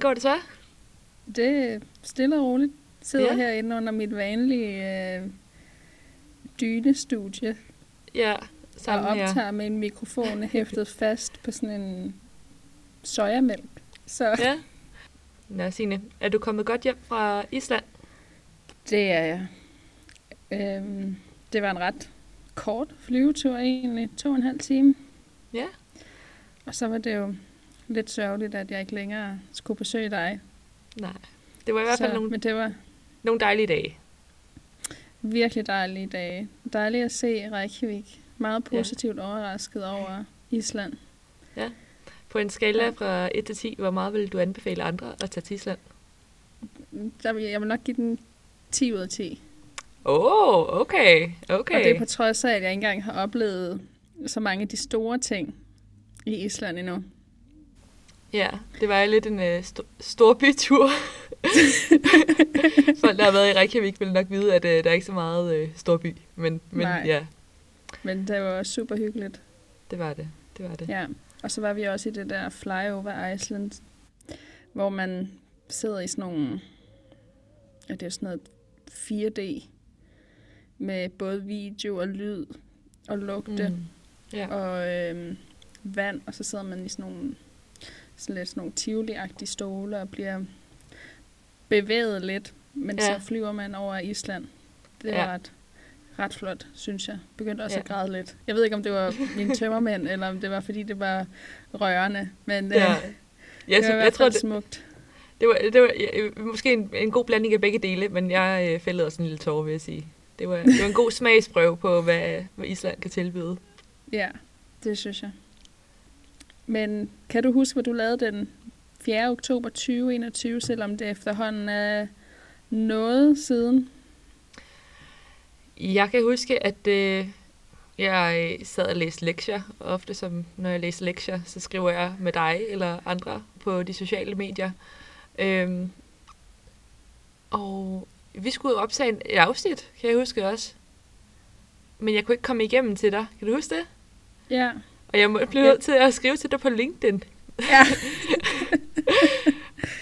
Går det så? Det er stille og roligt. Sidder Ja. herinde under mit vanlige øh, dynestudie Ja, og sammen her. optager med en mikrofon hæftet fast på sådan en sojamælk. Så Ja. Nå, Signe, er du kommet godt hjem fra Island? det er jeg. Øhm, det var en ret kort flyvetur egentlig. To og en halv time. Ja. Og så var det jo lidt sørgeligt, at jeg ikke længere skulle besøge dig. Nej. Det var i hvert fald så, nogle, Men det var nogle dejlige dage. virkelig dejlige dage. Dejligt at se Reykjavik. Meget positivt ja. overrasket over Island. På en skala Ja. fra 1 til 10, hvor meget vil du anbefale andre at tage til Island? Der vil, jeg vil nok give den 10 ud af 10. Åh, oh, okay, Og okay. det er på trods af, at jeg ikke engang har oplevet så mange af de store ting i Island endnu. Ja, det var jo lidt en øh, st- stor bytur. Folk, der har været i Reykjavik, vil nok vide, at øh, der er ikke så meget øh, storby. Men, men Nej. ja, Men det var super hyggeligt. det var det. Det var det. Ja. Og så var vi også i det der Flyover Island, hvor man sidder i sådan nogle, ja, det er sådan noget 4D, med både video og lyd og lugte. Mm. Ja. og øhm, vand, og så sidder man i sådan nogle, sådan lidt sådan nogle tivoli-agtige stole og bliver bevæget lidt, men Ja. så flyver man over Island. Det var Ja. ret, ret flot, synes jeg. Begyndte også Ja. at græde lidt. Jeg ved ikke, om det var mine tømmermænd, eller om det var, fordi det var rørende, men Ja. øh, Ja, det så, var i jeg hvert tror, fald det, smukt. det var, det var ja, måske en, en god blanding af begge dele, men jeg øh, fældede også en lille tårer, vil jeg sige. Det var, det var en god smagsprøve på, hvad, hvad Island kan tilbyde. Ja, det synes jeg. Men kan du huske, hvad du lavede den 4. oktober 2021, selvom det efterhånden er noget siden? Jeg kan huske, at øh, jeg øh, sad og læste lektier. Ofte, som når jeg læser lektier, så skriver jeg med dig eller andre på de sociale medier. Øhm, og vi skulle optage et afsnit, kan jeg huske også. Men jeg kunne ikke komme igennem til dig. Kan du huske det? Ja. Og jeg må- blev nødt til at skrive til dig på LinkedIn. ja.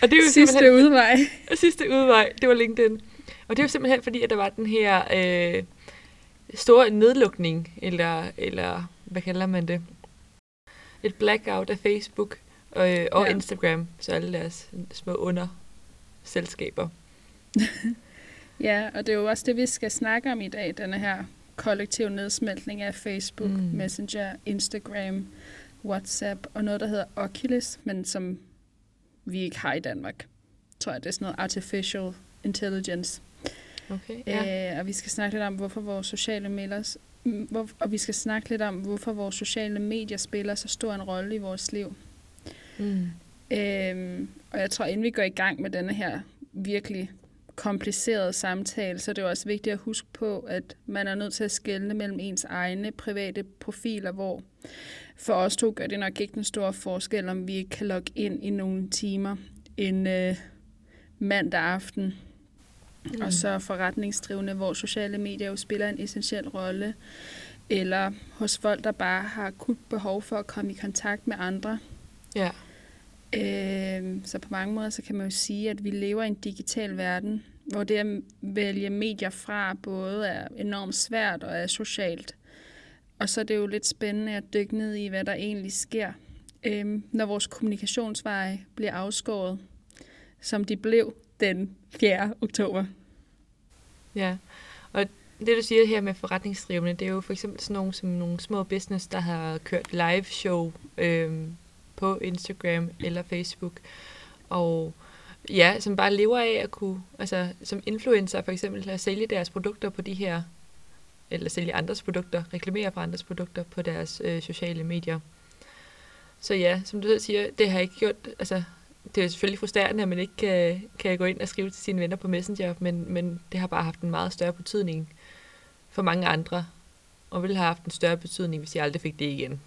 Og det er jo Sidste simpelthen- udvej. sidste udvej, det var LinkedIn. Og det var simpelthen fordi, at der var den her øh, store nedlukning, eller, eller hvad kalder man det? Et blackout af Facebook øh, og Ja. Instagram, så alle deres små underselskaber. Ja, og det er jo også det, vi skal snakke om i dag, denne her kollektiv nedsmeltning af Facebook, Mm. Messenger, Instagram, WhatsApp og noget, der hedder Oculus, men som vi ikke har i Danmark. Tror jeg, det er sådan noget artificial intelligence. Okay, ja. Øh, og vi skal snakke lidt om, hvorfor vores sociale medier, hvor, og vi skal snakke lidt om, hvorfor vores sociale medier spiller så stor en rolle i vores liv. Mm. Øhm, og jeg tror, inden vi går i gang med denne her virkelig komplicerede samtale, så er det jo også vigtigt at huske på, at man er nødt til at skelne mellem ens egne private profiler, hvor for os to gør det nok ikke den store forskel, om vi ikke kan logge ind i nogle timer en øh, mandag aften. Mm. Og så forretningsdrivende, hvor sociale medier jo spiller en essentiel rolle, eller hos folk, der bare har akut behov for at komme i kontakt med andre. Ja, Øh, så på mange måder, så kan man jo sige, at vi lever i en digital verden, hvor det at vælge medier fra både er enormt svært og er socialt. Og så er det jo lidt spændende at dykke ned i, hvad der egentlig sker, øh, når vores kommunikationsveje bliver afskåret, som de blev den 4. oktober. ja. Og det, du siger her med forretningsdrivende, det er jo for eksempel sådan nogle, som nogle små business, der har kørt live show øh, på Instagram eller Facebook. Og ja, som bare lever af at kunne, altså som influencer for eksempel, at sælge deres produkter på de her, eller sælge andres produkter, reklamere for andres produkter på deres øh, sociale medier. Så ja, som du selv siger, det har ikke gjort, altså det er selvfølgelig frustrerende, at man ikke kan, kan gå ind og skrive til sine venner på Messenger, men, men det har bare haft en meget større betydning for mange andre, og ville have haft en større betydning, hvis jeg aldrig fik det igen.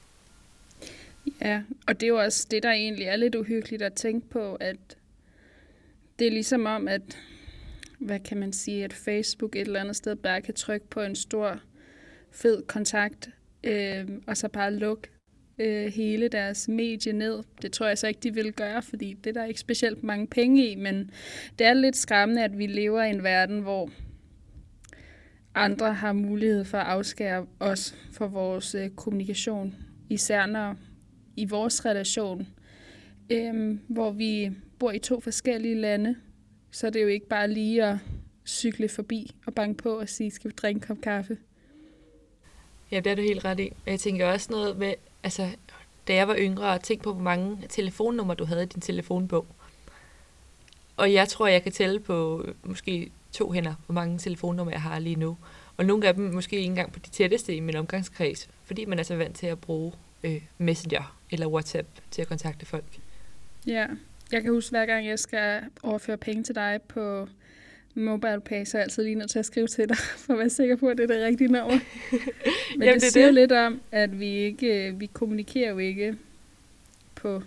Ja, og det er jo også det, der egentlig er lidt uhyggeligt at tænke på, at det er ligesom om, at, hvad kan man sige, at Facebook et eller andet sted bare kan trykke på en stor, fed kontakt, øh, og så bare lukke øh, hele deres medie ned. Det tror jeg så ikke, de vil gøre, fordi det er der ikke specielt mange penge i, men det er lidt skræmmende, at vi lever i en verden, hvor andre har mulighed for at afskære os for vores øh, kommunikation, især når i vores relation, øhm, hvor vi bor i to forskellige lande, så det er det jo ikke bare lige at cykle forbi og banke på og sige, skal vi drikke en kop kaffe? Ja, det er du helt ret i. Jeg tænker også noget med, altså, da jeg var yngre, og tænkte på, hvor mange telefonnumre du havde i din telefonbog. Og jeg tror, jeg kan tælle på øh, måske to hænder, hvor mange telefonnumre jeg har lige nu. Og nogle af dem måske ikke engang på de tætteste i min omgangskreds, fordi man er så vant til at bruge øh, Messenger eller WhatsApp til at kontakte folk. Ja, jeg kan huske, hver gang jeg skal overføre penge til dig på MobilePay, så er jeg altid lige nødt til at skrive til dig, for at være sikker på, at det er det rigtige nummer. Men Jamen, det, det siger det. lidt om, at vi ikke, vi kommunikerer jo ikke på,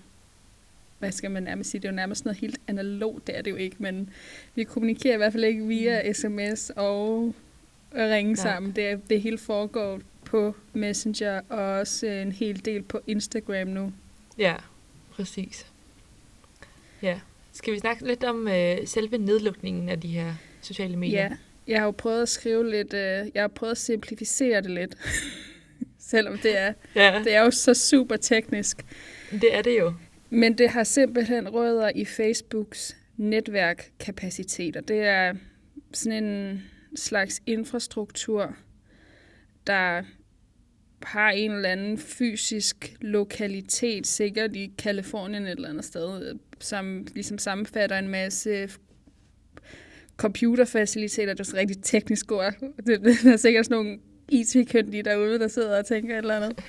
hvad skal man nærmest sige, det er jo nærmest noget helt analogt, det er det jo ikke, men vi kommunikerer i hvert fald ikke via sms og ringe Nej. sammen. Det, det hele foregår på Messenger og også en hel del på Instagram nu. Ja, præcis. Ja. Skal vi snakke lidt om øh, selve nedlukningen af de her sociale medier? Ja, jeg har jo prøvet at skrive lidt, øh, jeg har prøvet at simplificere det lidt, selvom det er, ja. det er jo så super teknisk. Det er det jo. Men det har simpelthen rødder i Facebooks netværkkapacitet, og det er sådan en slags infrastruktur, der har en eller anden fysisk lokalitet, sikkert i Kalifornien et eller andet sted, som ligesom sammenfatter en masse computerfaciliteter, det er så rigtig teknisk ord. Der er sikkert sådan nogle IT-kyndige derude, der sidder og tænker et eller andet.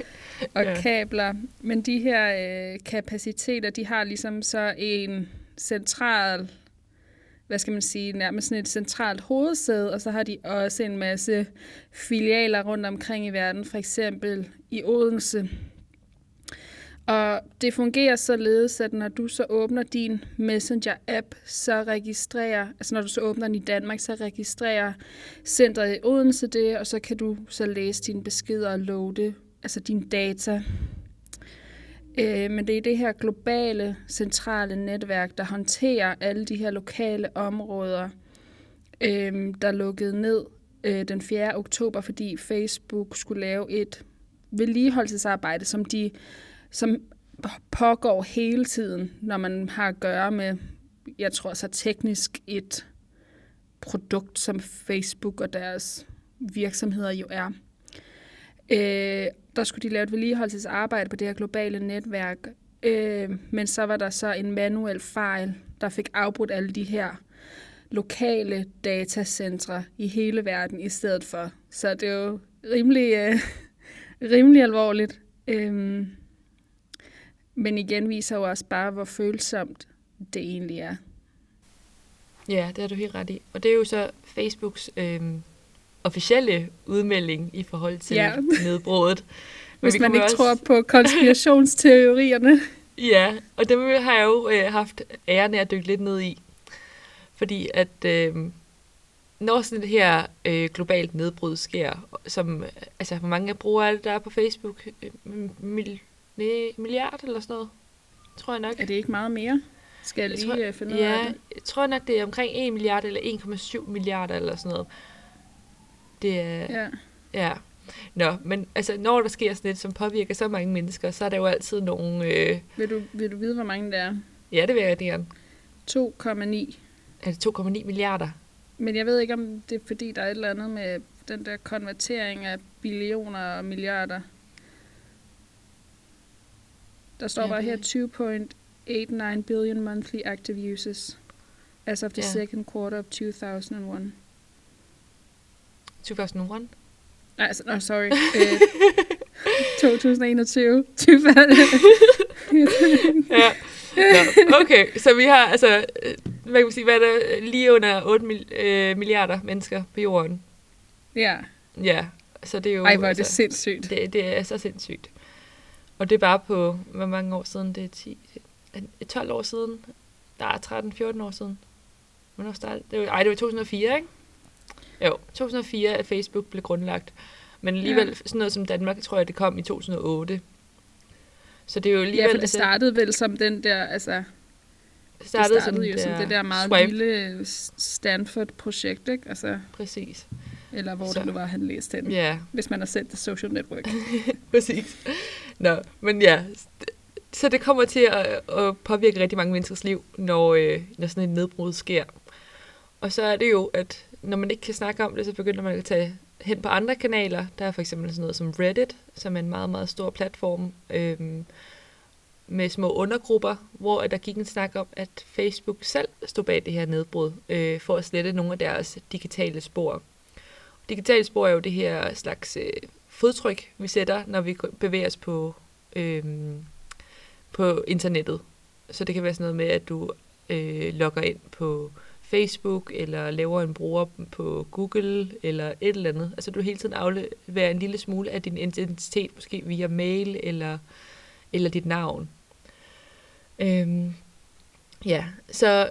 Og ja. kabler. Men de her øh, kapaciteter, de har ligesom så en central hvad skal man sige, nærmest sådan et centralt hovedsæde, og så har de også en masse filialer rundt omkring i verden, for eksempel i Odense. Og det fungerer således, at når du så åbner din Messenger-app, så registrerer, altså når du så åbner den i Danmark, så registrerer centret i Odense det, og så kan du så læse dine beskeder og loade, altså dine data. Øh, men det er det her globale, centrale netværk, der håndterer alle de her lokale områder, øh, der lukkede ned øh, den 4. oktober, fordi Facebook skulle lave et vedligeholdelsesarbejde, som de som pågår hele tiden, når man har at gøre med, jeg tror så teknisk et produkt, som Facebook og deres virksomheder jo er. Øh, der skulle de lave et vedligeholdelsesarbejde på det her globale netværk, øh, men så var der så en manuel fejl, der fik afbrudt alle de her lokale datacentre i hele verden i stedet for. Så det er jo rimelig, øh, rimelig alvorligt. Øh, men igen viser jo også bare, hvor følsomt det egentlig er. Ja, det har du helt ret i. Og det er jo så Facebooks øh, officielle udmelding i forhold til ja. nedbruddet. Hvis man ikke også... tror på konspirationsteorierne. ja, og det har jeg jo øh, haft æren af at dykke lidt ned i. Fordi at øh, når sådan det her øh, globalt nedbrud sker, som, altså hvor mange brugere er det, der er på Facebook? Mil, nej, milliard eller sådan noget? Tror jeg nok. Er det ikke meget mere? Skal jeg, jeg lige tror, øh, finde ja, ud af det? jeg tror nok, det er omkring 1 milliard eller 1,7 milliarder eller sådan noget. Det er... Ja. ja. Nå, men altså, når der sker sådan lidt, som påvirker så mange mennesker, så er der jo altid nogle... Øh... Vil, du, vil du vide, hvor mange det er? Ja, det vil jeg gerne. 2,9. Er det 2,9 milliarder? Men jeg ved ikke, om det er fordi, der er et eller andet med den der konvertering af billioner og milliarder. Der står ja, bare her 2.89 billion monthly active users as of the ja. second quarter of 2001. 2001? Nej, altså, no, sorry. Uh, 2021. ja. Nå, okay, så vi har altså, hvad kan man sige, hvad er der, lige under 8 øh, milliarder mennesker på jorden. Ja. Ja, så det er jo... Ej, hvor er det altså, sindssygt. Det, det er så sindssygt. Og det er bare på, hvor mange år siden? Det er 10, 12 år siden. Der er 13-14 år siden. Hvornår startede det? Var, ej, det var 2004, ikke? Jo, 2004 at Facebook blev grundlagt. Men alligevel, ja. sådan noget som Danmark, tror jeg, det kom i 2008. Så det er jo alligevel... Ja, for det startede vel som den der, altså... Det startede, det startede som jo der som det der meget swipe. lille Stanford-projekt, ikke? Altså, Præcis. Eller hvor så. det nu var, han læste den. Ja. Hvis man har sendt det social network. Præcis. Nå, men ja. Så det kommer til at, at påvirke rigtig mange menneskers liv, når, øh, når sådan et nedbrud sker. Og så er det jo, at når man ikke kan snakke om det, så begynder man at tage hen på andre kanaler. Der er for eksempel sådan noget som Reddit, som er en meget, meget stor platform øhm, med små undergrupper, hvor der gik en snak om, at Facebook selv stod bag det her nedbrud øh, for at slette nogle af deres digitale spor. Digitale spor er jo det her slags øh, fodtryk, vi sætter, når vi bevæger os på, øh, på internettet. Så det kan være sådan noget med, at du øh, logger ind på Facebook, eller laver en bruger på Google, eller et eller andet. Altså du hele tiden afleverer en lille smule af din identitet, måske via mail, eller, eller dit navn. Øhm, ja, så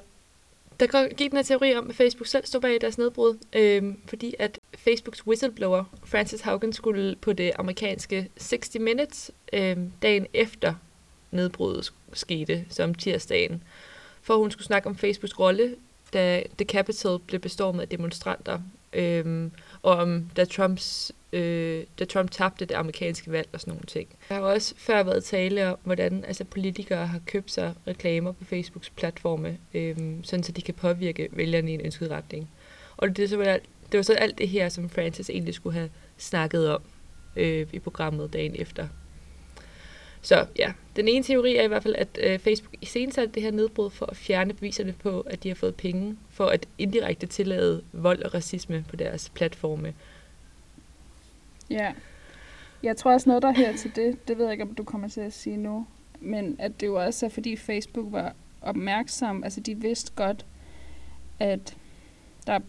der gik den her teori om, at Facebook selv stod bag deres nedbrud, øhm, fordi at Facebooks whistleblower, Francis Haugen, skulle på det amerikanske 60 Minutes øhm, dagen efter nedbruddet skete, som tirsdagen, for hun skulle snakke om Facebooks rolle da The Capitol blev bestormet af demonstranter, øhm, og om da, Trumps, øh, da Trump tabte det amerikanske valg og sådan nogle ting. Der har også før været tale om, hvordan altså, politikere har købt sig reklamer på Facebooks platforme, øhm, sådan så de kan påvirke vælgerne i en ønsket retning. Og det, så var, det var så alt det her, som Francis egentlig skulle have snakket om øh, i programmet dagen efter. Så ja, den ene teori er i hvert fald, at øh, Facebook iscenesatte det her nedbrud for at fjerne beviserne på, at de har fået penge for at indirekte tillade vold og racisme på deres platforme. Ja. Jeg tror også noget, der her til det, det ved jeg ikke, om du kommer til at sige nu, men at det jo også er, fordi Facebook var opmærksom, altså de vidste godt, at der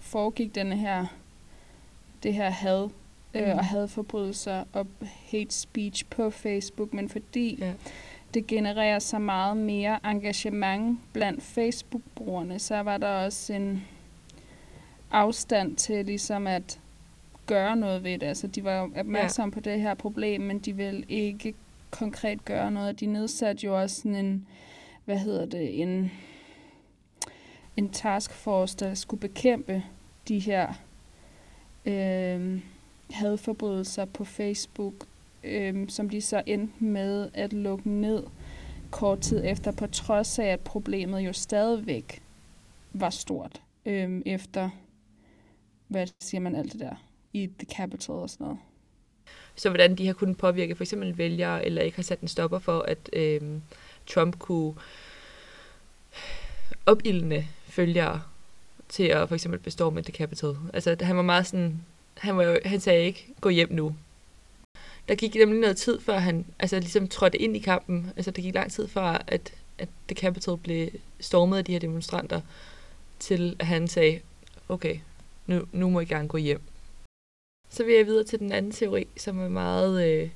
foregik denne her, det her had øh, og mm. hadforbrydelser og hate speech på Facebook, men fordi ja. det genererer så meget mere engagement blandt Facebook-brugerne, så var der også en afstand til ligesom at gøre noget ved det. Altså, de var opmærksomme ja. på det her problem, men de ville ikke konkret gøre noget. De nedsatte jo også sådan en, hvad hedder det, en, en taskforce, der skulle bekæmpe de her øh, hadforbrydelser på Facebook, øh, som de så endte med at lukke ned kort tid efter, på trods af, at problemet jo stadigvæk var stort øh, efter, hvad siger man alt det der, i The Capital og sådan noget. Så hvordan de har kunnet påvirke for eksempel vælgere, eller ikke har sat en stopper for, at øh, Trump kunne opildne følgere til at for eksempel bestå med The Capital. Altså, han var meget sådan han, var jo, han sagde ikke, gå hjem nu. Der gik nemlig noget tid, før han altså, ligesom trådte ind i kampen. Altså, der gik lang tid før, at, at The Capitol blev stormet af de her demonstranter, til at han sagde, okay, nu, nu må I gerne gå hjem. Så vil jeg videre til den anden teori, som er meget øh,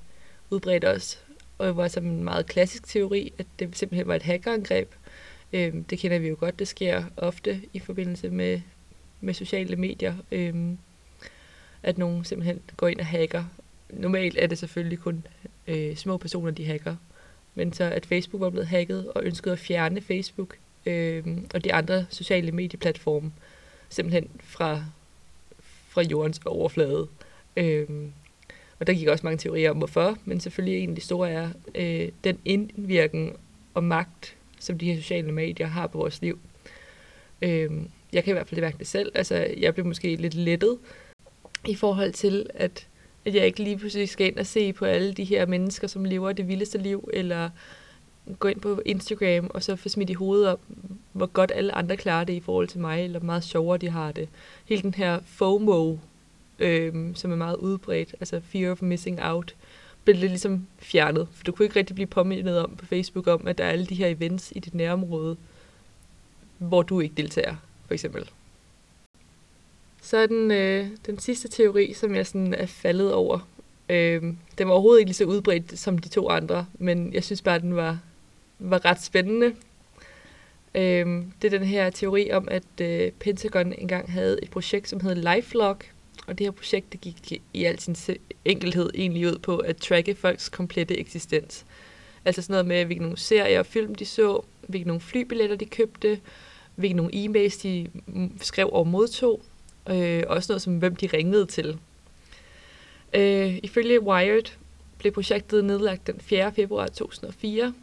udbredt også, og var som en meget klassisk teori, at det simpelthen var et hackerangreb. Øh, det kender vi jo godt, det sker ofte i forbindelse med, med sociale medier. Øh, at nogen simpelthen går ind og hacker. Normalt er det selvfølgelig kun øh, små personer, de hacker. Men så at Facebook var blevet hacket og ønskede at fjerne Facebook øh, og de andre sociale medieplatforme simpelthen fra, fra jordens overflade. Øh, og der gik også mange teorier om, hvorfor, men selvfølgelig en af de store er øh, den indvirken og magt, som de her sociale medier har på vores liv. Øh, jeg kan i hvert fald mærke det selv. Altså, jeg blev måske lidt lettet, i forhold til, at, at jeg ikke lige pludselig skal ind og se på alle de her mennesker, som lever det vildeste liv, eller gå ind på Instagram og så få smidt i hovedet op, hvor godt alle andre klarer det i forhold til mig, eller hvor meget sjovere de har det. Hele den her FOMO, øhm, som er meget udbredt, altså fear of missing out, blev lidt ligesom fjernet. For du kunne ikke rigtig blive påmindet om på Facebook om, at der er alle de her events i dit nærområde, hvor du ikke deltager, for eksempel. Så er den, øh, den sidste teori, som jeg sådan er faldet over. Øh, den var overhovedet ikke lige så udbredt som de to andre, men jeg synes bare, at den var, var ret spændende. Øh, det er den her teori om, at øh, Pentagon engang havde et projekt, som hed LifeLog, og det her projekt det gik i al sin enkelhed egentlig ud på at tracke folks komplette eksistens. Altså sådan noget med, hvilke nogle serier og film de så, hvilke nogle flybilletter de købte, hvilke nogle e-mails de skrev og modtog, øh, også noget som, hvem de ringede til. Øh, ifølge Wired blev projektet nedlagt den 4. februar 2004,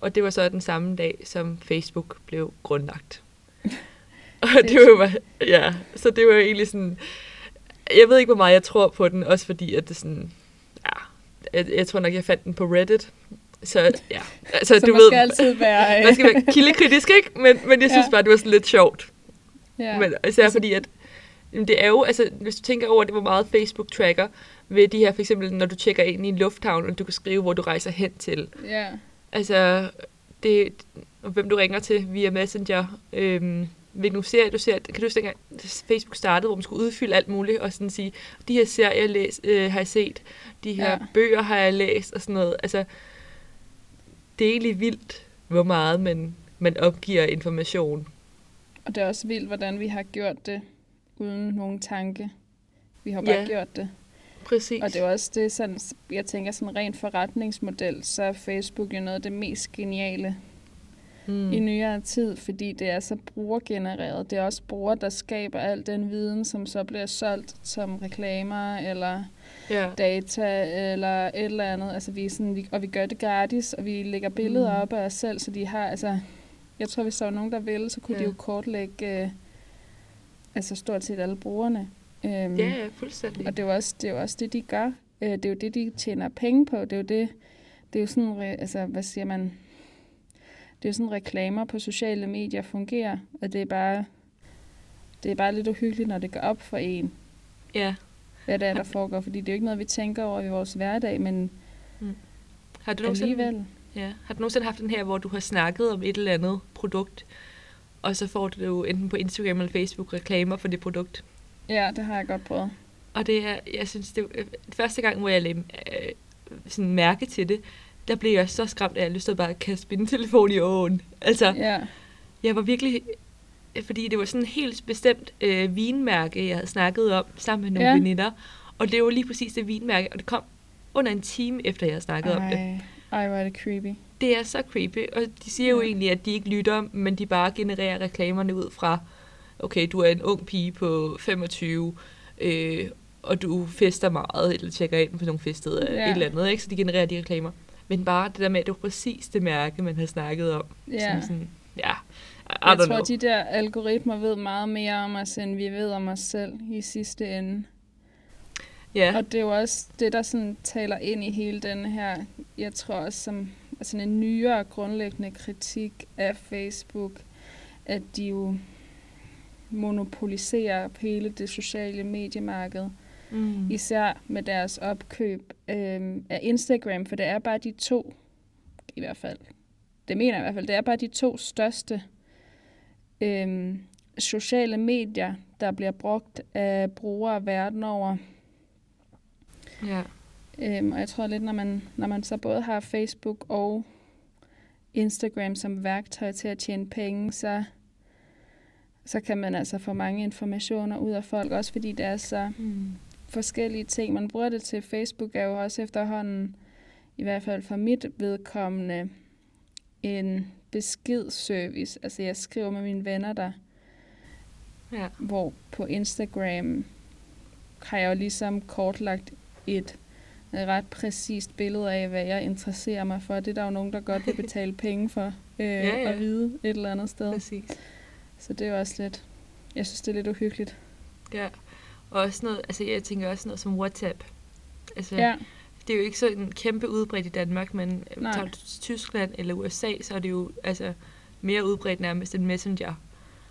og det var så den samme dag, som Facebook blev grundlagt. Og det var ja, så det var egentlig sådan, jeg ved ikke, hvor meget jeg tror på den, også fordi, at det sådan, ja, jeg, jeg tror nok, jeg fandt den på Reddit, så ja, altså, Så du man ved, skal altid være... øh, man skal være kildekritisk, ikke? Men, men jeg synes Ja. bare, det var sådan lidt sjovt. ja. Men især fordi, at jamen, det er jo, altså, hvis du tænker over det, hvor meget Facebook tracker ved de her, for eksempel, når du tjekker ind i en lufthavn, og du kan skrive, hvor du rejser hen til. ja. Altså, det, og hvem du ringer til via Messenger, øhm, hvilken serier du ser. Kan du huske Facebook startede, hvor man skulle udfylde alt muligt, og sådan sige, de her serier læs, øh, har jeg set, de her ja. bøger har jeg læst, og sådan noget. Altså, det er egentlig vildt, hvor meget man, man opgiver information. Og det er også vildt, hvordan vi har gjort det uden nogen tanke. Vi har bare Ja. gjort det. Præcis. Og det er også det, sådan, jeg tænker sådan rent forretningsmodel, så er Facebook jo noget af det mest geniale mm. i nyere tid, fordi det er så brugergenereret. Det er også brugere, der skaber al den viden, som så bliver solgt som reklamer eller ja. data eller et eller andet. Altså, vi er sådan, vi, og vi gør det gratis, og vi lægger billeder Mm. op af os selv, så de har, altså, jeg tror, hvis der var nogen, der ville, så kunne ja. de jo kortlægge øh, altså stort set alle brugerne. Øhm, ja, ja, fuldstændig. og det er, jo også, det er jo også det, de gør. Øh, det er jo det, de tjener penge på. Det er jo det, det er jo sådan, altså, hvad siger man? Det er jo sådan, reklamer på sociale medier fungerer. Og det er bare, det er bare lidt uhyggeligt, når det går op for en, Ja. hvad det er, der foregår. Fordi det er jo ikke noget, vi tænker over i vores hverdag, men Har du nogensinde, alligevel. ja. har du nogensinde haft den her, hvor du har snakket om et eller andet produkt, og så får du jo enten på Instagram eller Facebook reklamer for det produkt? Ja, det har jeg godt prøvet. Og det er, jeg synes, det er første gang, hvor jeg lagde øh, sådan mærke til det, der blev jeg så skræmt, at jeg lyst til bare at kaste min telefon i åen. Altså, Ja, jeg var virkelig... Fordi det var sådan et helt bestemt øh, vinmærke, jeg havde snakket om sammen med nogle Ja. veninder. Og det var lige præcis det vinmærke, og det kom under en time efter, jeg havde snakket om det. ej, ej, hvor er det creepy. Det er så creepy, og de siger jo Ja. egentlig, at de ikke lytter, men de bare genererer reklamerne ud fra, okay, du er en ung pige på 25, øh, og du fester meget, eller tjekker ind på nogle feststeder, Ja. et eller andet, ikke? så de genererer de reklamer. Men bare det der med, at det var præcis det mærke, man havde snakket om. Ja. Som sådan, ja, Jeg tror, know. de der algoritmer ved meget mere om os, end vi ved om os selv i sidste ende. Ja, Og det er jo også det, der sådan taler ind i hele den her, jeg tror også som altså en nyere grundlæggende kritik af Facebook, at de jo monopoliserer hele det sociale mediemarked, mm. især med deres opkøb øh, af Instagram, for det er bare de to, i hvert fald, det mener jeg i hvert fald, det er bare de to største øh, sociale medier, der bliver brugt af brugere verden over. ja. Øhm, og jeg tror lidt, når man, når man så både har Facebook og Instagram som værktøj til at tjene penge, så, så kan man altså få mange informationer ud af folk, også fordi det er så Mm. forskellige ting. Man bruger det til Facebook, er jo også efterhånden, i hvert fald for mit vedkommende, en beskedservice. Altså jeg skriver med mine venner der, ja. hvor på Instagram har jeg jo ligesom kortlagt et ret præcist billede af, hvad jeg interesserer mig for. Det er der jo nogen, der godt vil betale penge for øh, ja, Ja, at vide et eller andet sted. Præcis. Så det er jo også lidt, jeg synes, det er lidt uhyggeligt. Ja. Og også noget, altså jeg tænker også noget som WhatsApp. Altså, Ja, det er jo ikke sådan kæmpe udbredt i Danmark, men øh, Nej. tager du til Tyskland eller USA, så er det jo altså mere udbredt nærmest end Messenger.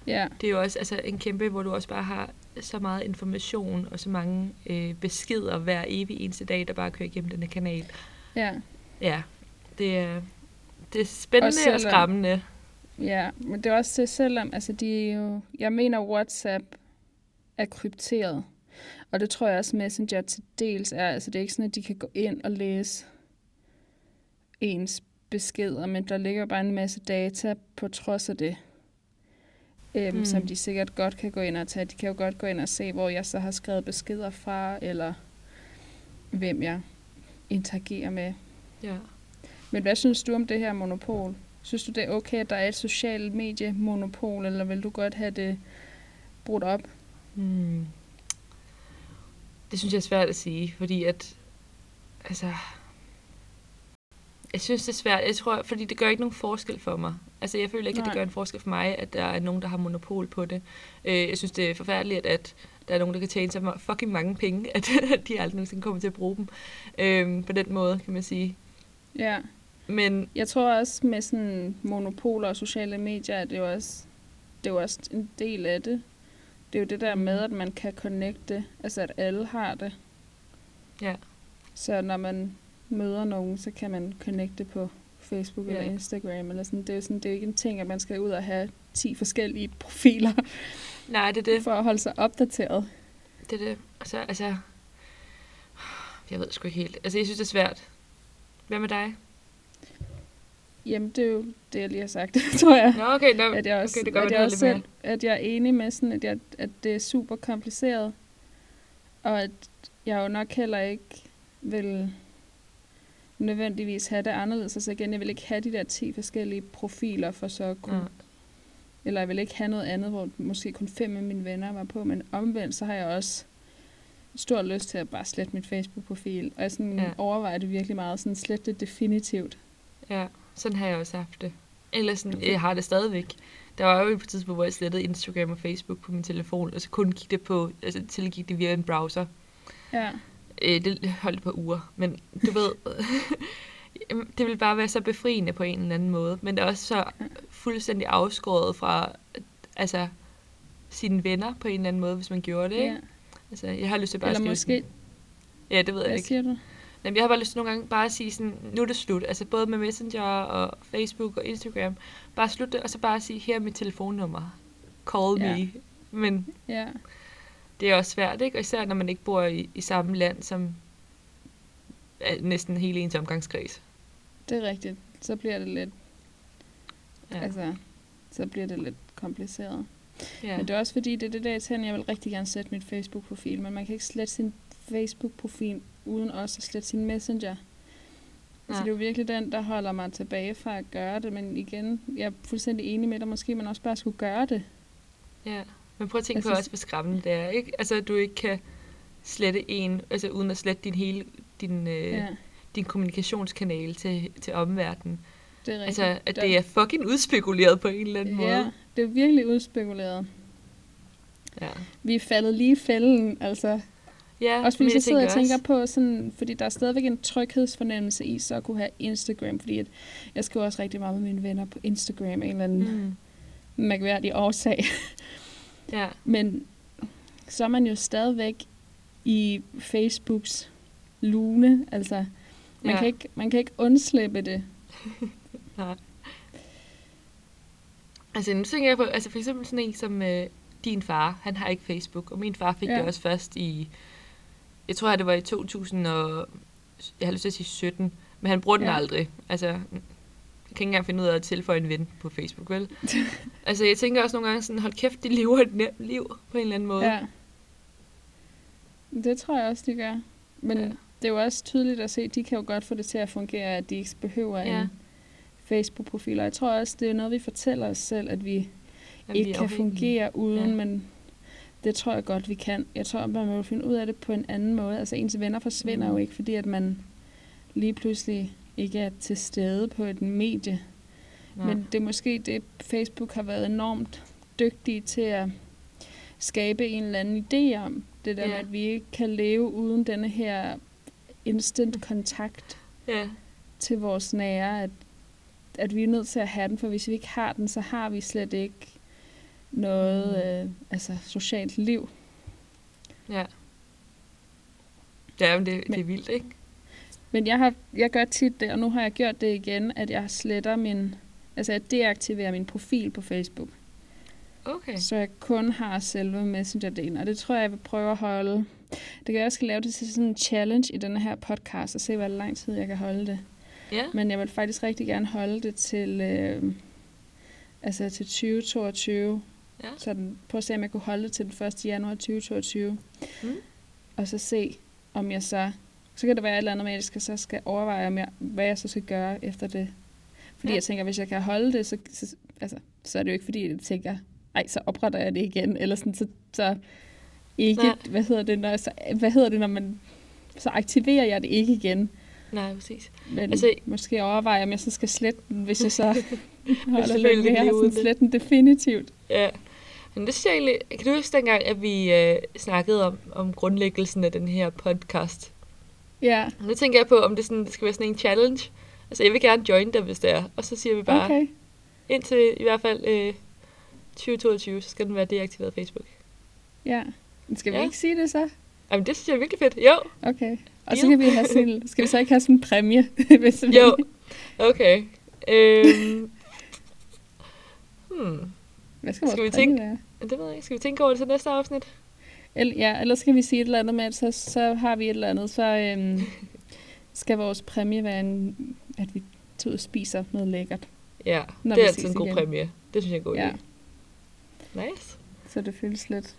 ja, Det er jo også altså, en kæmpe, hvor du også bare har så meget information og så mange øh, beskeder hver evig eneste dag, der bare kører igennem den her kanal. ja. Ja, det er, det er spændende og, selvom- og skræmmende. Ja, men det er også det, selvom, altså de er jo, jeg mener WhatsApp er krypteret. Og det tror jeg også Messenger til dels er. Altså det er ikke sådan, at de kan gå ind og læse ens beskeder, men der ligger bare en masse data på trods af det. Øhm, Mm. mm. Som de sikkert godt kan gå ind og tage. De kan jo godt gå ind og se, hvor jeg så har skrevet beskeder fra, eller hvem jeg interagerer med. Ja. Men hvad synes du om det her monopol? Synes du, det er okay, at der er et socialt mediemonopol, eller vil du godt have det brudt op? Hmm. Det synes jeg er svært at sige, fordi at, altså, jeg synes, det er svært. Jeg tror, fordi det gør ikke nogen forskel for mig. Altså, jeg føler ikke, Nej. at det gør en forskel for mig, at der er nogen, der har monopol på det. Øh, jeg synes, det er forfærdeligt, at der er nogen, der kan tjene så fucking mange penge, at de aldrig nogensinde kommer til at bruge dem. Øh, på den måde, kan man sige. Ja. Men jeg tror også med sådan monopoler og sociale medier, at det er jo også, det er jo også en del af det. Det er jo det der med, at man kan connecte, altså at alle har det. Ja. Så når man møder nogen, så kan man connecte på Facebook ja. eller Instagram. Eller sådan. Det, er jo sådan, det er ikke en ting, at man skal ud og have 10 forskellige profiler. Nej, det er det. For at holde sig opdateret. Det er det. Altså, altså, jeg ved sgu ikke helt. Altså, jeg synes, det er svært. Hvad med dig? Jamen, det er jo det, jeg lige har sagt, tror jeg. Nå, okay, no, at jeg også, okay, det gør, at jeg også selv, at jeg er enig med sådan, at, jeg, at det er super kompliceret. Og at jeg jo nok heller ikke vil nødvendigvis have det anderledes. Altså igen, jeg vil ikke have de der 10 forskellige profiler for så at kunne... Ja. Eller jeg vil ikke have noget andet, hvor måske kun fem af mine venner var på, men omvendt, så har jeg også stor lyst til at bare slette mit Facebook-profil. Og jeg sådan ja. overvejer det virkelig meget, sådan slette det definitivt. Ja, sådan har jeg også haft det. Eller sådan, jeg har det stadigvæk. Der var jo et tidspunkt, hvor jeg slettede Instagram og Facebook på min telefon, og så kun gik det på, altså tilgik det via en browser. Ja. Øh, det holdt på uger, men du ved, det vil bare være så befriende på en eller anden måde, men det er også så fuldstændig afskåret fra altså, sine venner på en eller anden måde, hvis man gjorde det. Ikke? Ja. Altså, jeg har lyst til bare eller at skrive måske... Ja, det ved Hvad jeg ikke. siger du? Jamen, jeg har bare lyst til nogle gange bare at sige sådan, nu er det slut. Altså både med Messenger og Facebook og Instagram. Bare slutte og så bare sige, her er mit telefonnummer. Call ja. me. Men ja. Det er også svært, ikke? Og især når man ikke bor i, i samme land som næsten hele ens omgangskreds. Det er rigtigt. Så bliver det lidt... Ja. Altså, så bliver det lidt kompliceret. Ja. Men det er også fordi, det er det der, jeg jeg vil rigtig gerne sætte mit Facebook-profil, men man kan ikke slette sin Facebook-profil uden også at slette sin messenger. Ja. Så det er jo virkelig den, der holder mig tilbage fra at gøre det. Men igen, jeg er fuldstændig enig med dig. Måske man også bare skulle gøre det. Ja, men prøv at tænke altså, på også, hvor skræmmende det er. Ikke? Altså, at du ikke kan slette en, altså uden at slette din hele, din, øh, ja. din kommunikationskanal til, til omverdenen. Det er rigtigt. Altså, at det er fucking udspekuleret på en eller anden måde. Ja, det er virkelig udspekuleret. Ja. Vi er faldet lige i fælden, altså. Ja, også fordi jeg, jeg sidder og tænker på, sådan, fordi der er stadigvæk en tryghedsfornemmelse i så at kunne have Instagram, fordi at jeg skriver også rigtig meget med mine venner på Instagram, en eller anden mm. mærkværdig årsag. Ja. Men så er man jo stadigvæk i Facebooks lune, altså man, ja. kan, ikke, man kan ikke undslippe det. Nej. Altså nu tænker jeg på, altså for eksempel sådan en som øh, din far, han har ikke Facebook, og min far fik ja. det også først i jeg tror, det var i 2000 og, jeg har lyst til at sige 17, men han bruger den ja. aldrig. Altså, kan ikke engang finde ud af at tilføje en ven på Facebook, vel? altså, jeg tænker også nogle gange sådan, hold kæft, de lever et nemt liv på en eller anden måde. Ja. Det tror jeg også, de gør. Men ja. det er jo også tydeligt at se, at de kan jo godt få det til at fungere, at de ikke behøver ja. en Facebook-profil. Og jeg tror også, det er noget, vi fortæller os selv, at vi Jamen, ikke vi kan fungere uden, ja. men det tror jeg godt, vi kan. Jeg tror, man må finde ud af det på en anden måde. Altså ens venner forsvinder mm. jo ikke, fordi at man lige pludselig ikke er til stede på et medie. Ja. Men det er måske det, Facebook har været enormt dygtige til at skabe en eller anden idé om. Det der ja. med, at vi ikke kan leve uden denne her instant kontakt ja. til vores nære. At, at vi er nødt til at have den, for hvis vi ikke har den, så har vi slet ikke noget mm. øh, altså socialt liv. Ja. Ja, men det, men, det er vildt, ikke? Men jeg, har, jeg gør tit det, og nu har jeg gjort det igen, at jeg sletter min, altså jeg deaktiverer min profil på Facebook. Okay. Så jeg kun har selve Messenger-delen, og det tror jeg, jeg vil prøve at holde. Det kan jeg også lave det til sådan en challenge i denne her podcast, og se, hvor lang tid jeg kan holde det. Ja. Men jeg vil faktisk rigtig gerne holde det til, øh, altså til 2022. Ja. Så den, prøv at se, om jeg kunne holde det til den 1. januar 2022. Mm. Og så se, om jeg så Så kan det være et eller andet med, at jeg skal, så skal overveje, mere, hvad jeg så skal gøre efter det. Fordi Ja. jeg tænker, hvis jeg kan holde det, så, så, altså, så er det jo ikke fordi, jeg tænker, ej, så opretter jeg det igen. Eller sådan, så, så ikke, Nej. hvad hedder det, når, så, hvad hedder det, når man, så aktiverer jeg det ikke igen. Nej, præcis. Men Altså- måske overvejer, om jeg så skal slette den, hvis jeg så holder mere. bliver uden Sådan slette den definitivt. Ja. Men det synes jeg egentlig... Kan du huske dengang, at vi øh, snakkede om, om grundlæggelsen af den her podcast? Ja, Nu tænker jeg på, om det, sådan, det skal være sådan en challenge. Altså, jeg vil gerne join dig, hvis det er. Og så siger vi bare, okay. indtil i hvert fald øh, 2022, så skal den være deaktiveret Facebook. Ja. Men Skal vi Ja. ikke sige det så? Jamen, det synes jeg er virkelig fedt. Jo, Okay. Og så Deal. kan vi have sådan, skal vi så ikke have sådan en præmie? hvis vi, jo. Okay. Øhm. Hmm. Hvad skal Skal vi tænke- være? Det ved jeg ikke. Skal vi tænke over det til næste afsnit? Eller, ja, ellers skal vi sige et eller andet med, at så, så har vi et eller andet, så øhm, skal vores præmie være, en, at vi tager ud og spiser noget lækkert. Ja, Når det er altid en god igen. præmie. Det synes jeg er god Ja, idé. Nice. så det føles lidt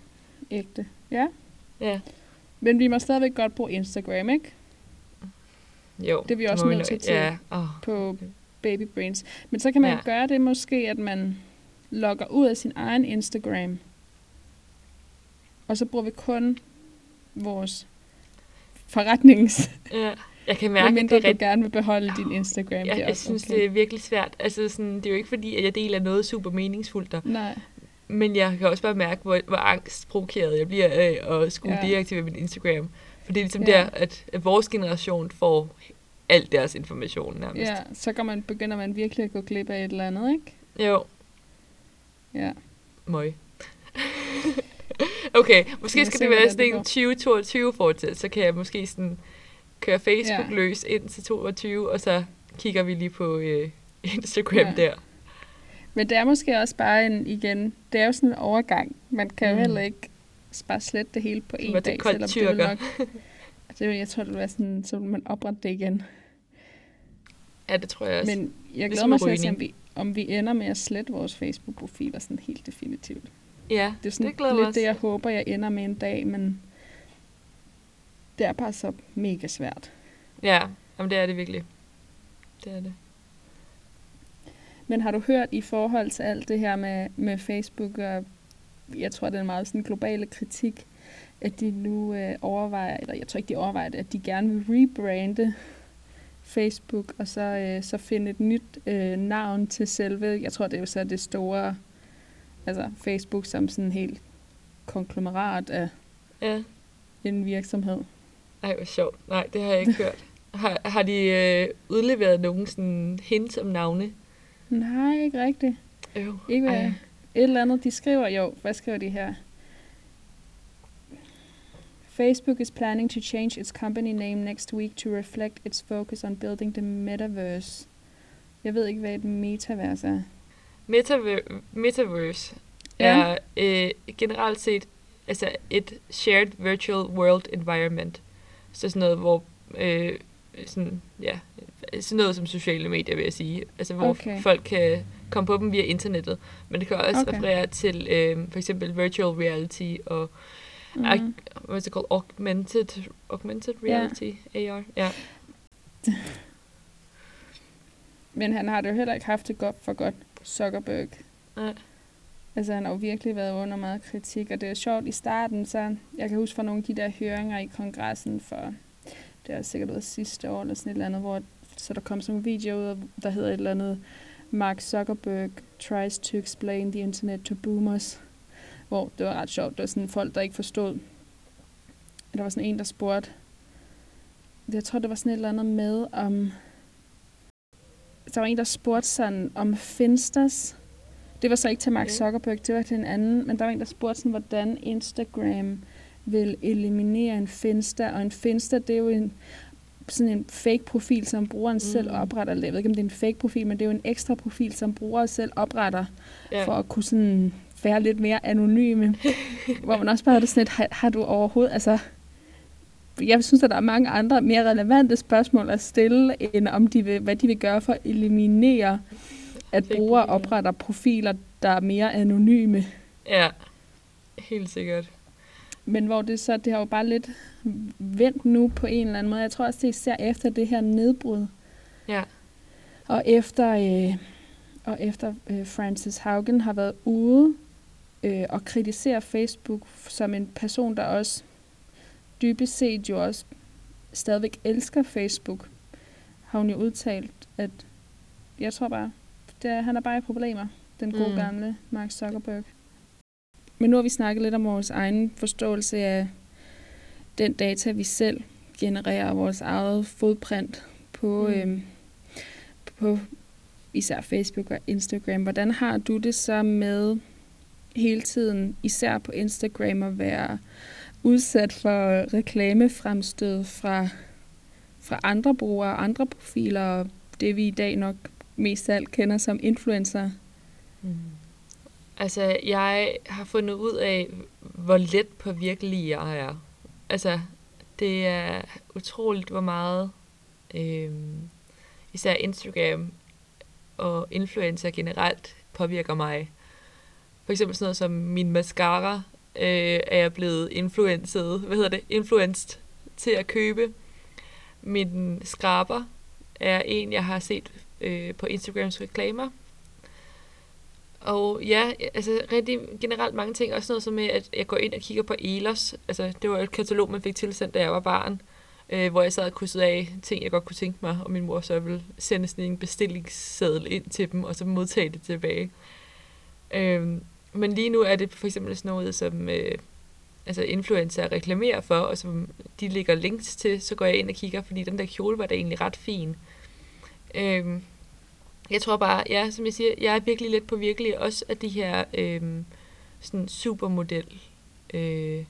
ægte. Ja, Ja. men vi må stadigvæk godt bruge Instagram, ikke? Jo. Det er vi også nødt til til- Ja. Oh. På Baby Brains. Men så kan man ja. gøre det måske, at man logger ud af sin egen Instagram. Og så bruger vi kun vores forretnings... Ja. Jeg kan mærke, at det er du rigtig... gerne vil beholde din Instagram. Er jeg synes, okay. det er virkelig svært. Altså, sådan, det er jo ikke fordi, at jeg deler noget super meningsfuldt der. Nej, Men jeg kan også bare mærke, hvor, hvor angstprovokeret jeg bliver af at skulle ja. Ja. deaktivere min Instagram. For det er ligesom Ja. der, at, at vores generation får al deres information nærmest. ja, så kan man, begynder man virkelig at gå glip af et eller andet, ikke? Jo, Ja. møg. okay, måske skal det være sådan det en går. 2022 fortsæt, så kan jeg måske sådan køre Facebook Ja. løs ind til 22, og så kigger vi lige på øh, Instagram Ja. der. Men det er måske også bare en, igen, det er jo sådan en overgang. Man kan jo Mm. heller ikke bare slette det hele på at det er dag, selvom det vil tyrker. nok... Det, vil- jeg tror, det vil være sådan, så vil man oprette det igen. Ja, det tror jeg også. Men jeg Ligesom glæder mig til at se, om vi, om vi ender med at slette vores Facebook-profiler sådan helt definitivt. Ja, Det er sådan det lidt også. det, jeg håber, jeg ender med en dag, men det er bare så mega svært. Ja, jamen det er det virkelig. Det er det. Men har du hørt i forhold til alt det her med, med Facebook, og jeg tror, det er en meget sådan globale kritik, at de nu øh, overvejer, eller jeg tror ikke, de overvejer det, at de gerne vil rebrande Facebook, og så, øh, så finde et nyt øh, navn til selve, jeg tror, det er jo så det store, altså Facebook som sådan en helt konglomerat af Ja. en virksomhed. Ej, hvor sjovt. Nej, det har jeg ikke hørt. Har, har de øh, udleveret nogen sådan hints om navne? Nej, ikke rigtigt. Øv. Ikke hvad-. Et eller andet, de skriver jo, hvad skriver de her? Facebook is planning to change its company name next week to reflect its focus on building the metaverse. Jeg ved ikke, hvad et metaverse er. Metaver- Metaverse Ja. er øh, generelt set altså et shared virtual world environment. Så sådan noget, hvor øh, sådan, ja, sådan noget som sociale medier, vil jeg sige. Altså, hvor okay. Folk kan komme på dem via internettet. Men det kan også okay. Referere til øh, for eksempel virtual reality og Mm. Ag- what's it called? Augmented, augmented reality, AR. Ja. Men han har det jo heller ikke haft det godt for godt, Zuckerberg. Nej. Altså, han har jo virkelig været under meget kritik, og det er sjovt i starten, så jeg kan huske fra nogle af de der høringer i kongressen for, det har sikkert været sidste år eller sådan et eller andet, hvor så der kom sådan en video ud, der hedder et eller andet, Mark Zuckerberg tries to explain the internet to boomers, hvor det var ret sjovt. Det var sådan folk, der ikke forstod. Der var sådan en, der spurgte, jeg tror, det var sådan et eller andet med om, der var en, der spurgte sådan om Finsters. Det var så ikke til Mark Okay. Zuckerberg, det var til en anden, men der var en, der spurgte sådan, hvordan Instagram vil eliminere en Finsta, og en Finsta, det er jo en, sådan en fake profil, som brugeren mm. selv Mm. opretter. Jeg ved ikke, om det er en fake profil, men det er jo en ekstra profil, som brugeren selv opretter, ja. for at kunne sådan være lidt mere anonyme. hvor man også bare har det sådan lidt, har, har du overhovedet, altså, jeg synes, at der er mange andre mere relevante spørgsmål at stille, end om de vil, hvad de vil gøre for at eliminere, at brugere opretter profiler, der er mere anonyme. ja. Helt sikkert. men hvor det så, det har jo bare lidt vendt nu på en eller anden måde. Jeg tror også, det er især efter det her nedbrud. Ja. Og efter, øh, og efter øh, Francis Haugen har været ude øh, og kritisere Facebook som en person, der også dybest set jo også stadigvæk elsker Facebook, har hun jo udtalt, at jeg tror bare, det er, han er bare i problemer, den gode mm. gamle Mark Zuckerberg. Men nu har vi snakket lidt om vores egen forståelse af den data, vi selv genererer, vores eget fodprint på, mm. øhm, på især Facebook og Instagram. Hvordan har du det så med hele tiden, især på Instagram, at være udsat for reklamefremstød fra, fra andre brugere, andre profiler, og det vi i dag nok mest af alt kender som influencer? Mm. Altså, jeg har fundet ud af, hvor let på virkelig jeg er. Altså, det er utroligt, hvor meget øh, især Instagram og influencer generelt påvirker mig. For eksempel sådan noget som min mascara øh, er jeg blevet influenced, hvad hedder det, influenced til at købe. Min skraber er en, jeg har set øh, på Instagrams reklamer. Og ja, altså rigtig generelt mange ting. Også noget som med, at jeg går ind og kigger på Elos. Altså, det var et katalog, man fik tilsendt, da jeg var barn. Øh, hvor jeg sad og krydsede af ting, jeg godt kunne tænke mig. Og min mor så ville sende sådan en bestillingsseddel ind til dem, og så modtage det tilbage. Øh, men lige nu er det for eksempel sådan noget, som øh, altså influencer reklamerer for, og som de lægger links til, så går jeg ind og kigger, fordi den der kjole var da egentlig ret fin. Øhm, jeg tror bare, ja, som jeg siger, jeg er virkelig lidt på virkelig også af de her øhm, sådan supermodel øh,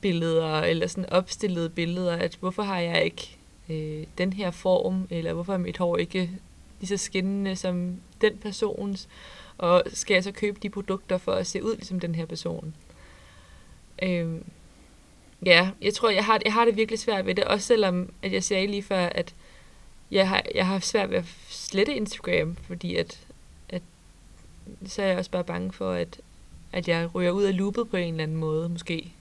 billeder, eller sådan opstillede billeder, at hvorfor har jeg ikke øh, den her form, eller hvorfor er mit hår ikke lige så skinnende som den persons, og skal jeg så købe de produkter for at se ud ligesom den her person. Øh, ja, jeg tror, jeg har, jeg har det virkelig svært ved det, også selvom, at jeg sagde lige før, at jeg har, jeg har svært ved at slette Instagram, fordi at, at så er jeg også bare bange for, at, at jeg ryger ud af loopet på en eller anden måde, måske.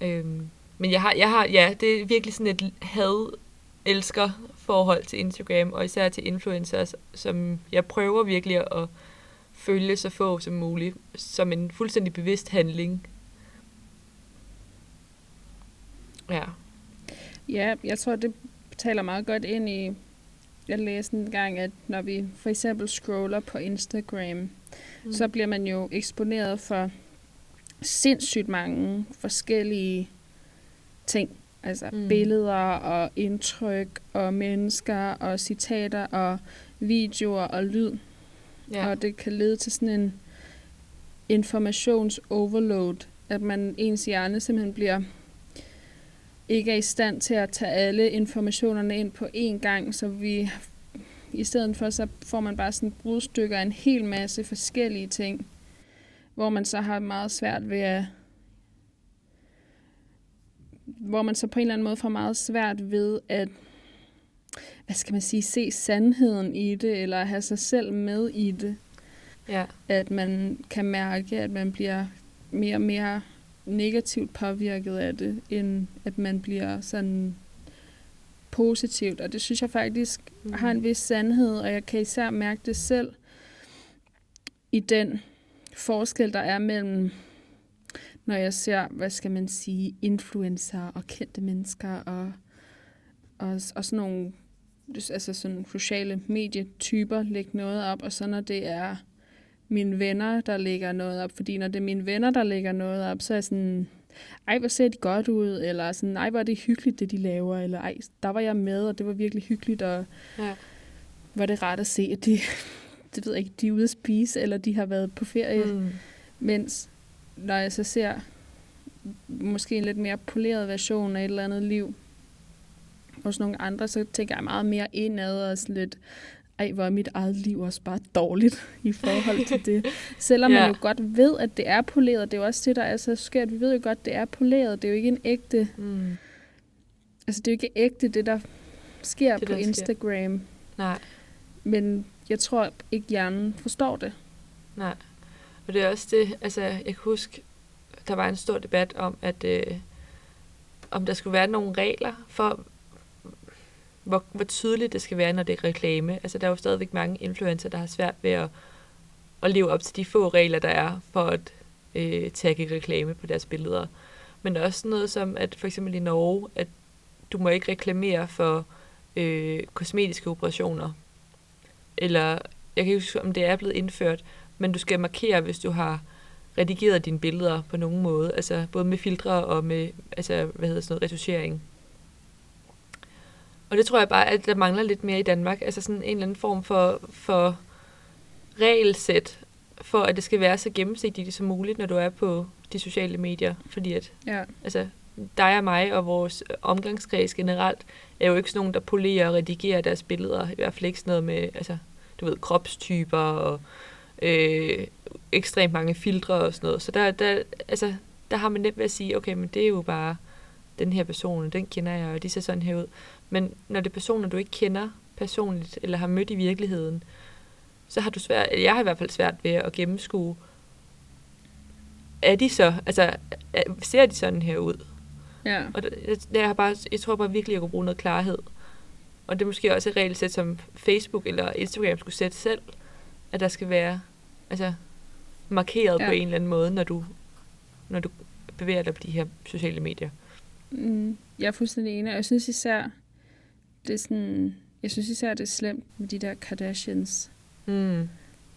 Øhm, men jeg har, jeg har, ja, det er virkelig sådan et had elsker forhold til Instagram, og især til influencers, som jeg prøver virkelig at følge så få som muligt, som en fuldstændig bevidst handling. Ja. Ja, jeg tror, det taler meget godt ind i, jeg læste en gang, at når vi for eksempel scroller på Instagram, mm. så bliver man jo eksponeret for sindssygt mange forskellige ting. Altså mm. billeder og indtryk og mennesker og citater og videoer og lyd. Ja. Og det kan lede til sådan en informations-overload, at man ens hjerne simpelthen bliver ikke er i stand til at tage alle informationerne ind på én gang, så vi i stedet for, så får man bare sådan brudstykker af en hel masse forskellige ting, hvor man så har meget svært ved at hvor man så på en eller anden måde får meget svært ved at hvad skal man sige, se sandheden i det, eller have sig selv med i det. Ja. At man kan mærke, at man bliver mere og mere negativt påvirket af det, end at man bliver sådan positivt. Og det synes jeg faktisk mm. har en vis sandhed, og jeg kan især mærke det selv i den forskel, der er mellem, når jeg ser, hvad skal man sige, influencer og kendte mennesker og, og, og sådan nogle altså sådan sociale medietyper lægge noget op, og så når det er mine venner, der lægger noget op. Fordi når det er mine venner, der lægger noget op, så er sådan, ej, hvor ser de godt ud, eller sådan, ej, hvor er det hyggeligt, det de laver, eller ej, der var jeg med, og det var virkelig hyggeligt, og ja. var det rart at se, at de, det ved jeg ikke, de er ude at spise, eller de har været på ferie, mm. mens når jeg så ser måske en lidt mere poleret version af et eller andet liv, hos nogle andre, så tænker jeg meget mere indad og sådan lidt, ej, hvor er mit eget liv også bare dårligt i forhold til det. Selvom ja. man jo godt ved, at det er poleret. Det er jo også det, der er så skørt. Vi ved jo godt, at det er poleret. Det er jo ikke en ægte... Mm. Altså, det er jo ikke ægte, det der sker det, på der Instagram. Sker. Nej. Men jeg tror ikke, hjernen forstår det. Nej. Og det er også det, altså, jeg kan huske, der var en stor debat om, at øh, om der skulle være nogle regler for, hvor, hvor tydeligt det skal være, når det er reklame. Altså, der er jo stadigvæk mange influencer, der har svært ved at, at leve op til de få regler, der er for at øh, tagge reklame på deres billeder. Men også noget som, at for eksempel i Norge, at du må ikke reklamere for øh, kosmetiske operationer. Eller, jeg kan ikke huske, om det er blevet indført, men du skal markere, hvis du har redigeret dine billeder på nogen måde. Altså både med filtre og med, altså, hvad hedder sådan noget, retuschering. Og det tror jeg bare, at der mangler lidt mere i Danmark. Altså sådan en eller anden form for, for regelsæt, for at det skal være så gennemsigtigt som muligt, når du er på de sociale medier. Fordi at, Ja. altså, dig og mig og vores omgangskreds generelt, er jo ikke sådan nogen, der polerer og redigerer deres billeder. I hvert fald ikke sådan noget med, altså, du ved, kropstyper og øh, ekstremt mange filtre og sådan noget. Så der, der, altså, der har man nemt ved at sige, okay, men det er jo bare den her person, den kender jeg, og de ser sådan her ud. Men når det er personer, du ikke kender personligt, eller har mødt i virkeligheden, så har du svært, eller jeg har i hvert fald svært ved at gennemskue, er de så, altså, er, ser de sådan her ud? Ja. Og det, jeg, jeg, har bare, jeg tror bare virkelig, at jeg kunne bruge noget klarhed. Og det er måske også et regelsæt, som Facebook eller Instagram skulle sætte selv, at der skal være altså, markeret. Ja. på en eller anden måde, når du, når du bevæger dig på de her sociale medier. Mm, jeg er fuldstændig enig, og jeg synes især, det er sådan, jeg synes især, det er slemt med de der Kardashians, Mm.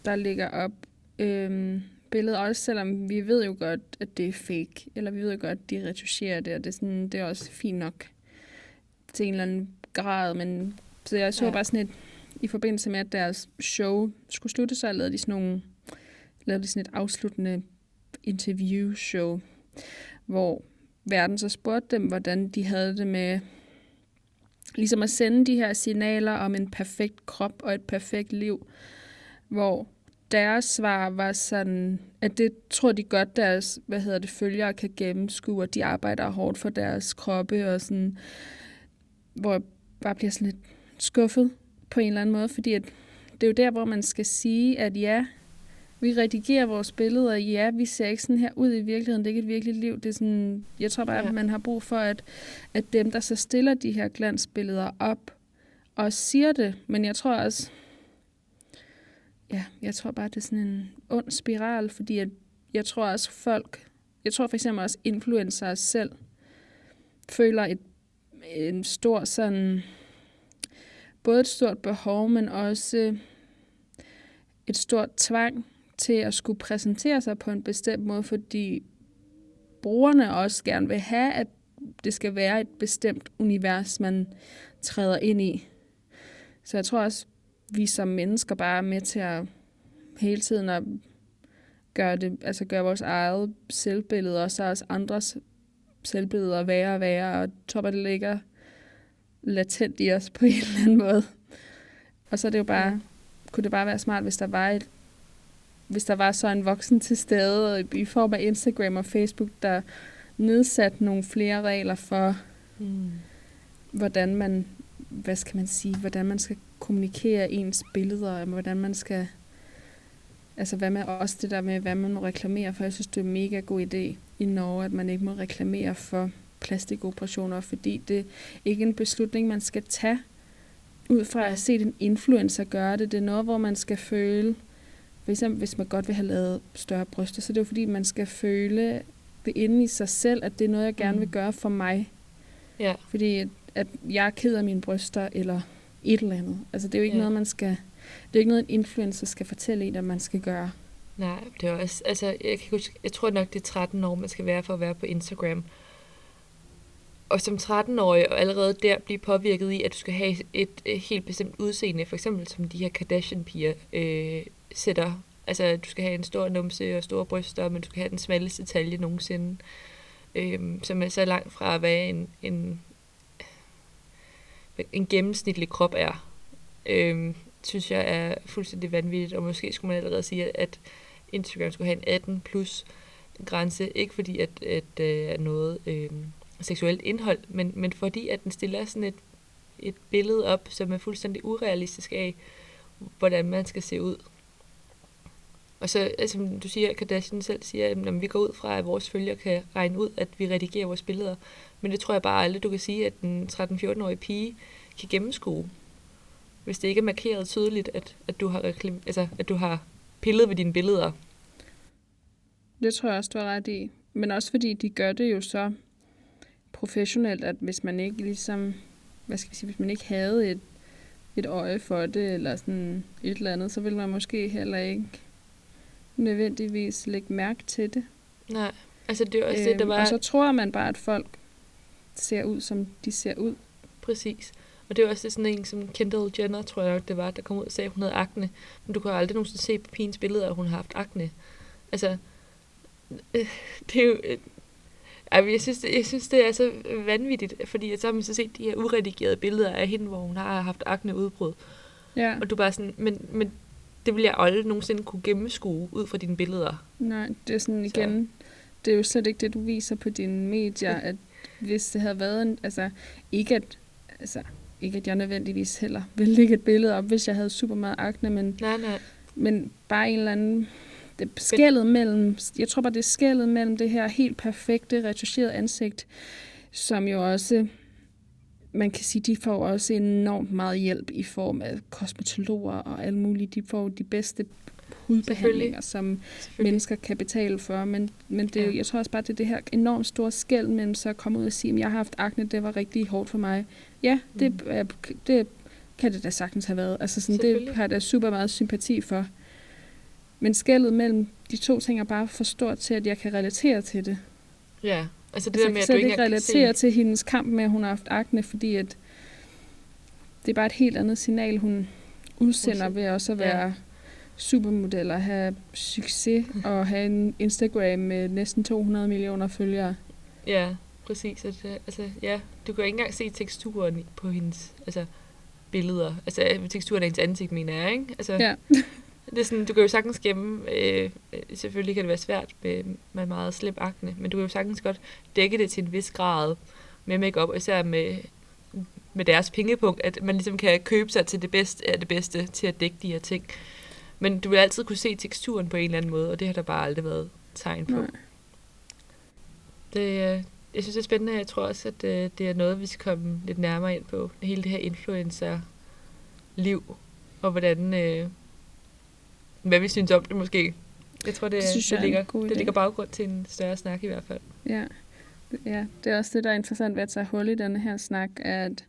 der ligger op øhm, billedet, også selvom vi ved jo godt, at det er fake, eller vi ved jo godt, at de retuscherer det, og det er, sådan, det er også fint nok til en eller anden grad, men så jeg så Ja. bare sådan et, i forbindelse med, at deres show skulle slutte, så lavede de sådan nogle, lavede de sådan et afsluttende interview-show, hvor verden så spurgte dem, hvordan de havde det med ligesom at sende de her signaler om en perfekt krop og et perfekt liv, hvor deres svar var sådan, at det tror de godt, deres hvad hedder det, følgere kan gennemskue, og de arbejder hårdt for deres kroppe, og sådan, hvor jeg bare bliver sådan lidt skuffet på en eller anden måde, fordi at det er jo der, hvor man skal sige, at ja, vi redigerer vores billeder, ja, vi ser ikke sådan her ud i virkeligheden, det er ikke et virkeligt liv. Det er sådan, jeg tror bare, Ja. at man har brug for, at, at dem, der så stiller de her glansbilleder op, og siger det, men jeg tror også, ja, jeg tror bare, det er sådan en ond spiral, fordi at jeg tror også folk, jeg tror for eksempel også influencer selv, føler et, en stor sådan, både et stort behov, men også et stort tvang til at skulle præsentere sig på en bestemt måde, fordi brugerne også gerne vil have, at det skal være et bestemt univers, man træder ind i. Så jeg tror også, vi som mennesker bare er med til at hele tiden at gøre, det, altså gøre vores eget selvbillede, og så også andres selvbilleder værre og værre, og tror det ligger latent i os på en eller anden måde. Og så er det jo bare, kunne det bare være smart, hvis der var et, hvis der var så en voksen til stede i form af Instagram og Facebook, der nedsat nogle flere regler for, Mm. hvordan man, hvad skal man sige, hvordan man skal kommunikere ens billeder, og hvordan man skal, altså hvad med også det der med, hvad man må reklamere for. Jeg synes, det er en mega god idé i Norge, at man ikke må reklamere for plastikoperationer, fordi det er ikke en beslutning, man skal tage ud fra at set en influencer gøre det. Det er noget, hvor man skal føle, for eksempel hvis man godt vil have lavet større bryster, så det er jo fordi, man skal føle det inde i sig selv, at det er noget, jeg gerne vil Mm. gøre for mig. Ja. Fordi at, jeg er ked af mine bryster, eller et eller andet. Altså, det er jo ikke ja. noget, man skal... Det er jo ikke noget, en influencer skal fortælle en, at man skal gøre. Nej, det er også, altså, jeg, kan huske, jeg tror nok, det er 13 år, man skal være for at være på Instagram. Og som 13-årig, og allerede der blive påvirket i, at du skal have et, et helt bestemt udseende, for eksempel som de her Kardashian-piger øh, sætter. Altså, du skal have en stor numse og store bryster, men du skal have den smalleste talje nogensinde. Øh, som er så langt fra, hvad en, en, en gennemsnitlig krop er. Øh, synes jeg er fuldstændig vanvittigt, og måske skulle man allerede sige, at Instagram skulle have en 18 plus grænse, ikke fordi at, at det er noget øh, seksuelt indhold, men, men fordi at den stiller sådan et, et billede op, som er fuldstændig urealistisk af, hvordan man skal se ud. Og så, altså, som du siger, Kardashian selv siger, at når vi går ud fra, at vores følgere kan regne ud, at vi redigerer vores billeder. Men det tror jeg bare aldrig, du kan sige, at en 13-14-årig pige kan gennemskue. Hvis det ikke er markeret tydeligt, at, at, du, har reklam, altså, at du har pillet ved dine billeder. Det tror jeg også, du har ret i. Men også fordi de gør det jo så professionelt, at hvis man ikke ligesom, hvad skal vi sige, hvis man ikke havde et, et øje for det, eller sådan et eller andet, så ville man måske heller ikke nødvendigvis lægge mærke til det. Nej, altså det er også øhm, det, der var... Og så tror man bare, at folk ser ud, som de ser ud. Præcis. Og det er også sådan en som Kendall Jenner, tror jeg nok det var, der kom ud og sagde, at hun havde akne. Men du kan aldrig nogensinde se på pigens billeder, at hun har haft akne. Altså, øh, det er jo... Øh, jeg synes, det, jeg synes, det er så vanvittigt, fordi så har man så set de her uredigerede billeder af hende, hvor hun har haft akne udbrud. Ja. Og du bare sådan, men, men det vil jeg aldrig nogensinde kunne gennemskue ud fra dine billeder. Nej, det er sådan igen, så. det er jo slet ikke det, du viser på dine medier, at hvis det havde været en, altså ikke at, altså ikke at jeg nødvendigvis heller ville lægge et billede op, hvis jeg havde super meget akne, men, nej, nej. men bare en eller anden, det skældet mellem, jeg tror bare, det er skældet mellem det her helt perfekte, retuscherede ansigt, som jo også man kan sige, de får også enormt meget hjælp i form af kosmetologer og alt muligt. De får de bedste hudbehandlinger, som mennesker kan betale for. Men, men det, ja. jeg tror også bare, det er det her enormt store skæld mellem så at komme ud og sige, at jeg har haft akne, det var rigtig hårdt for mig. Ja, det, mm. det kan det da sagtens have været. Altså sådan, det har jeg da super meget sympati for. Men skældet mellem de to ting er bare for stort til, at jeg kan relatere til det. Ja, Altså det altså, der med, at du ikke relatere til hendes kamp med, at hun har haft akne, fordi at det er bare et helt andet signal, hun udsender ved også at være ja. supermodel og have succes og have en Instagram med næsten 200 millioner følgere. Ja, præcis. Altså, altså, ja, du kan ikke engang se teksturen på hendes altså, billeder. Altså teksturen af hendes ansigt, mener jeg, ikke? Altså, ja. Det er sådan, du kan jo sagtens gemme, øh, selvfølgelig kan det være svært med, med meget slip akne, men du kan jo sagtens godt dække det til en vis grad med makeup, især med, med deres pengepunkt, at man ligesom kan købe sig til det bedste af det bedste til at dække de her ting. Men du vil altid kunne se teksturen på en eller anden måde, og det har der bare aldrig været tegn på. Nej. Det, øh, jeg synes, det er spændende. Jeg tror også, at øh, det er noget, vi skal komme lidt nærmere ind på. Hele det her influencer-liv, og hvordan, øh, hvad vi synes om det måske. Jeg tror, det, det, synes det, jeg ligger, det ligger baggrund til en større snak i hvert fald. Ja. ja, det er også det, der er interessant ved at tage hul i denne her snak, at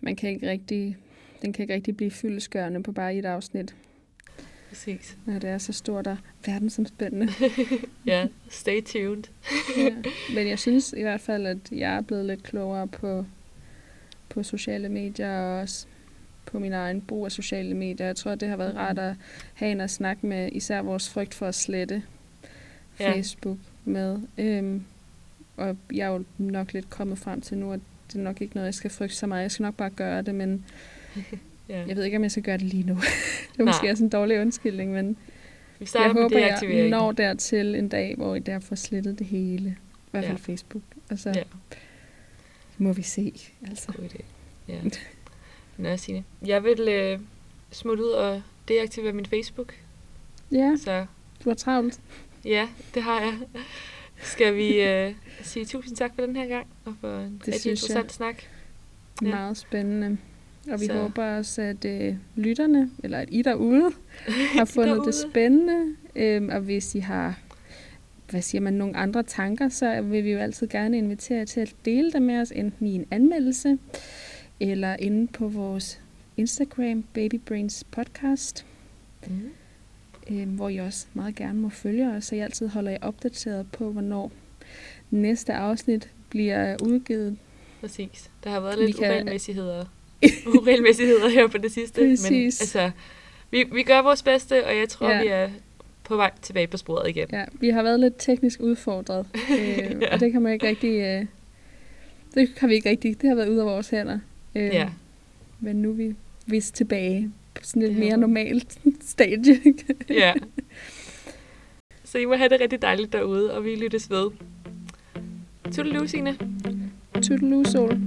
man kan ikke rigtig, den kan ikke rigtig blive fyldeskørende på bare et afsnit. Præcis. Når det er så stort og verdensomspændende. ja, stay tuned. ja. Men jeg synes i hvert fald, at jeg er blevet lidt klogere på, på sociale medier og også på min egen brug af sociale medier. Jeg tror, det har været rart at have en at snakke med, især vores frygt for at slette ja. Facebook med. Øhm, og jeg er jo nok lidt kommet frem til nu, at det er nok ikke noget, jeg skal frygte så meget. Jeg skal nok bare gøre det, men ja. jeg ved ikke, om jeg skal gøre det lige nu. det er måske også en dårlig undskyldning, men jeg håber, jeg når dertil en dag, hvor jeg får slettet det hele. I hvert fald ja. Facebook. Og så ja. må vi se. Altså. God idé. Ja. Nå, Signe. Jeg vil øh, smutte ud og deaktivere min Facebook. Ja, så. du har travlt. Ja, det har jeg. Skal vi øh, sige tusind tak for den her gang, og for en det rigtig interessant jeg. snak. Ja. Meget spændende. Og vi så. håber også, at øh, lytterne, eller at I derude, har fundet derude. det spændende. Øhm, og hvis I har hvad siger man, nogle andre tanker, så vil vi jo altid gerne invitere jer til at dele dem med os, enten i en anmeldelse, eller inde på vores Instagram, Baby Brains Podcast, mm. øh, hvor I også meget gerne må følge os, så jeg altid holder jer opdateret på, hvornår næste afsnit bliver udgivet. Præcis. Der har været lidt kan... uregelmæssigheder. uregelmæssigheder her på det sidste. Præcis. Men altså, vi, vi gør vores bedste, og jeg tror, ja. vi er på vej tilbage på sporet igen. Ja, vi har været lidt teknisk udfordret, øh, ja. og det kan man ikke rigtig... Øh, det har vi ikke rigtig... Det har været ud af vores hænder. Øh, ja. Men nu er vi vist tilbage på sådan et mere normalt stadie. ja. Så I må have det rigtig dejligt derude, og vi lyttes ved. Tudelu, Signe. Tudelu, Sol.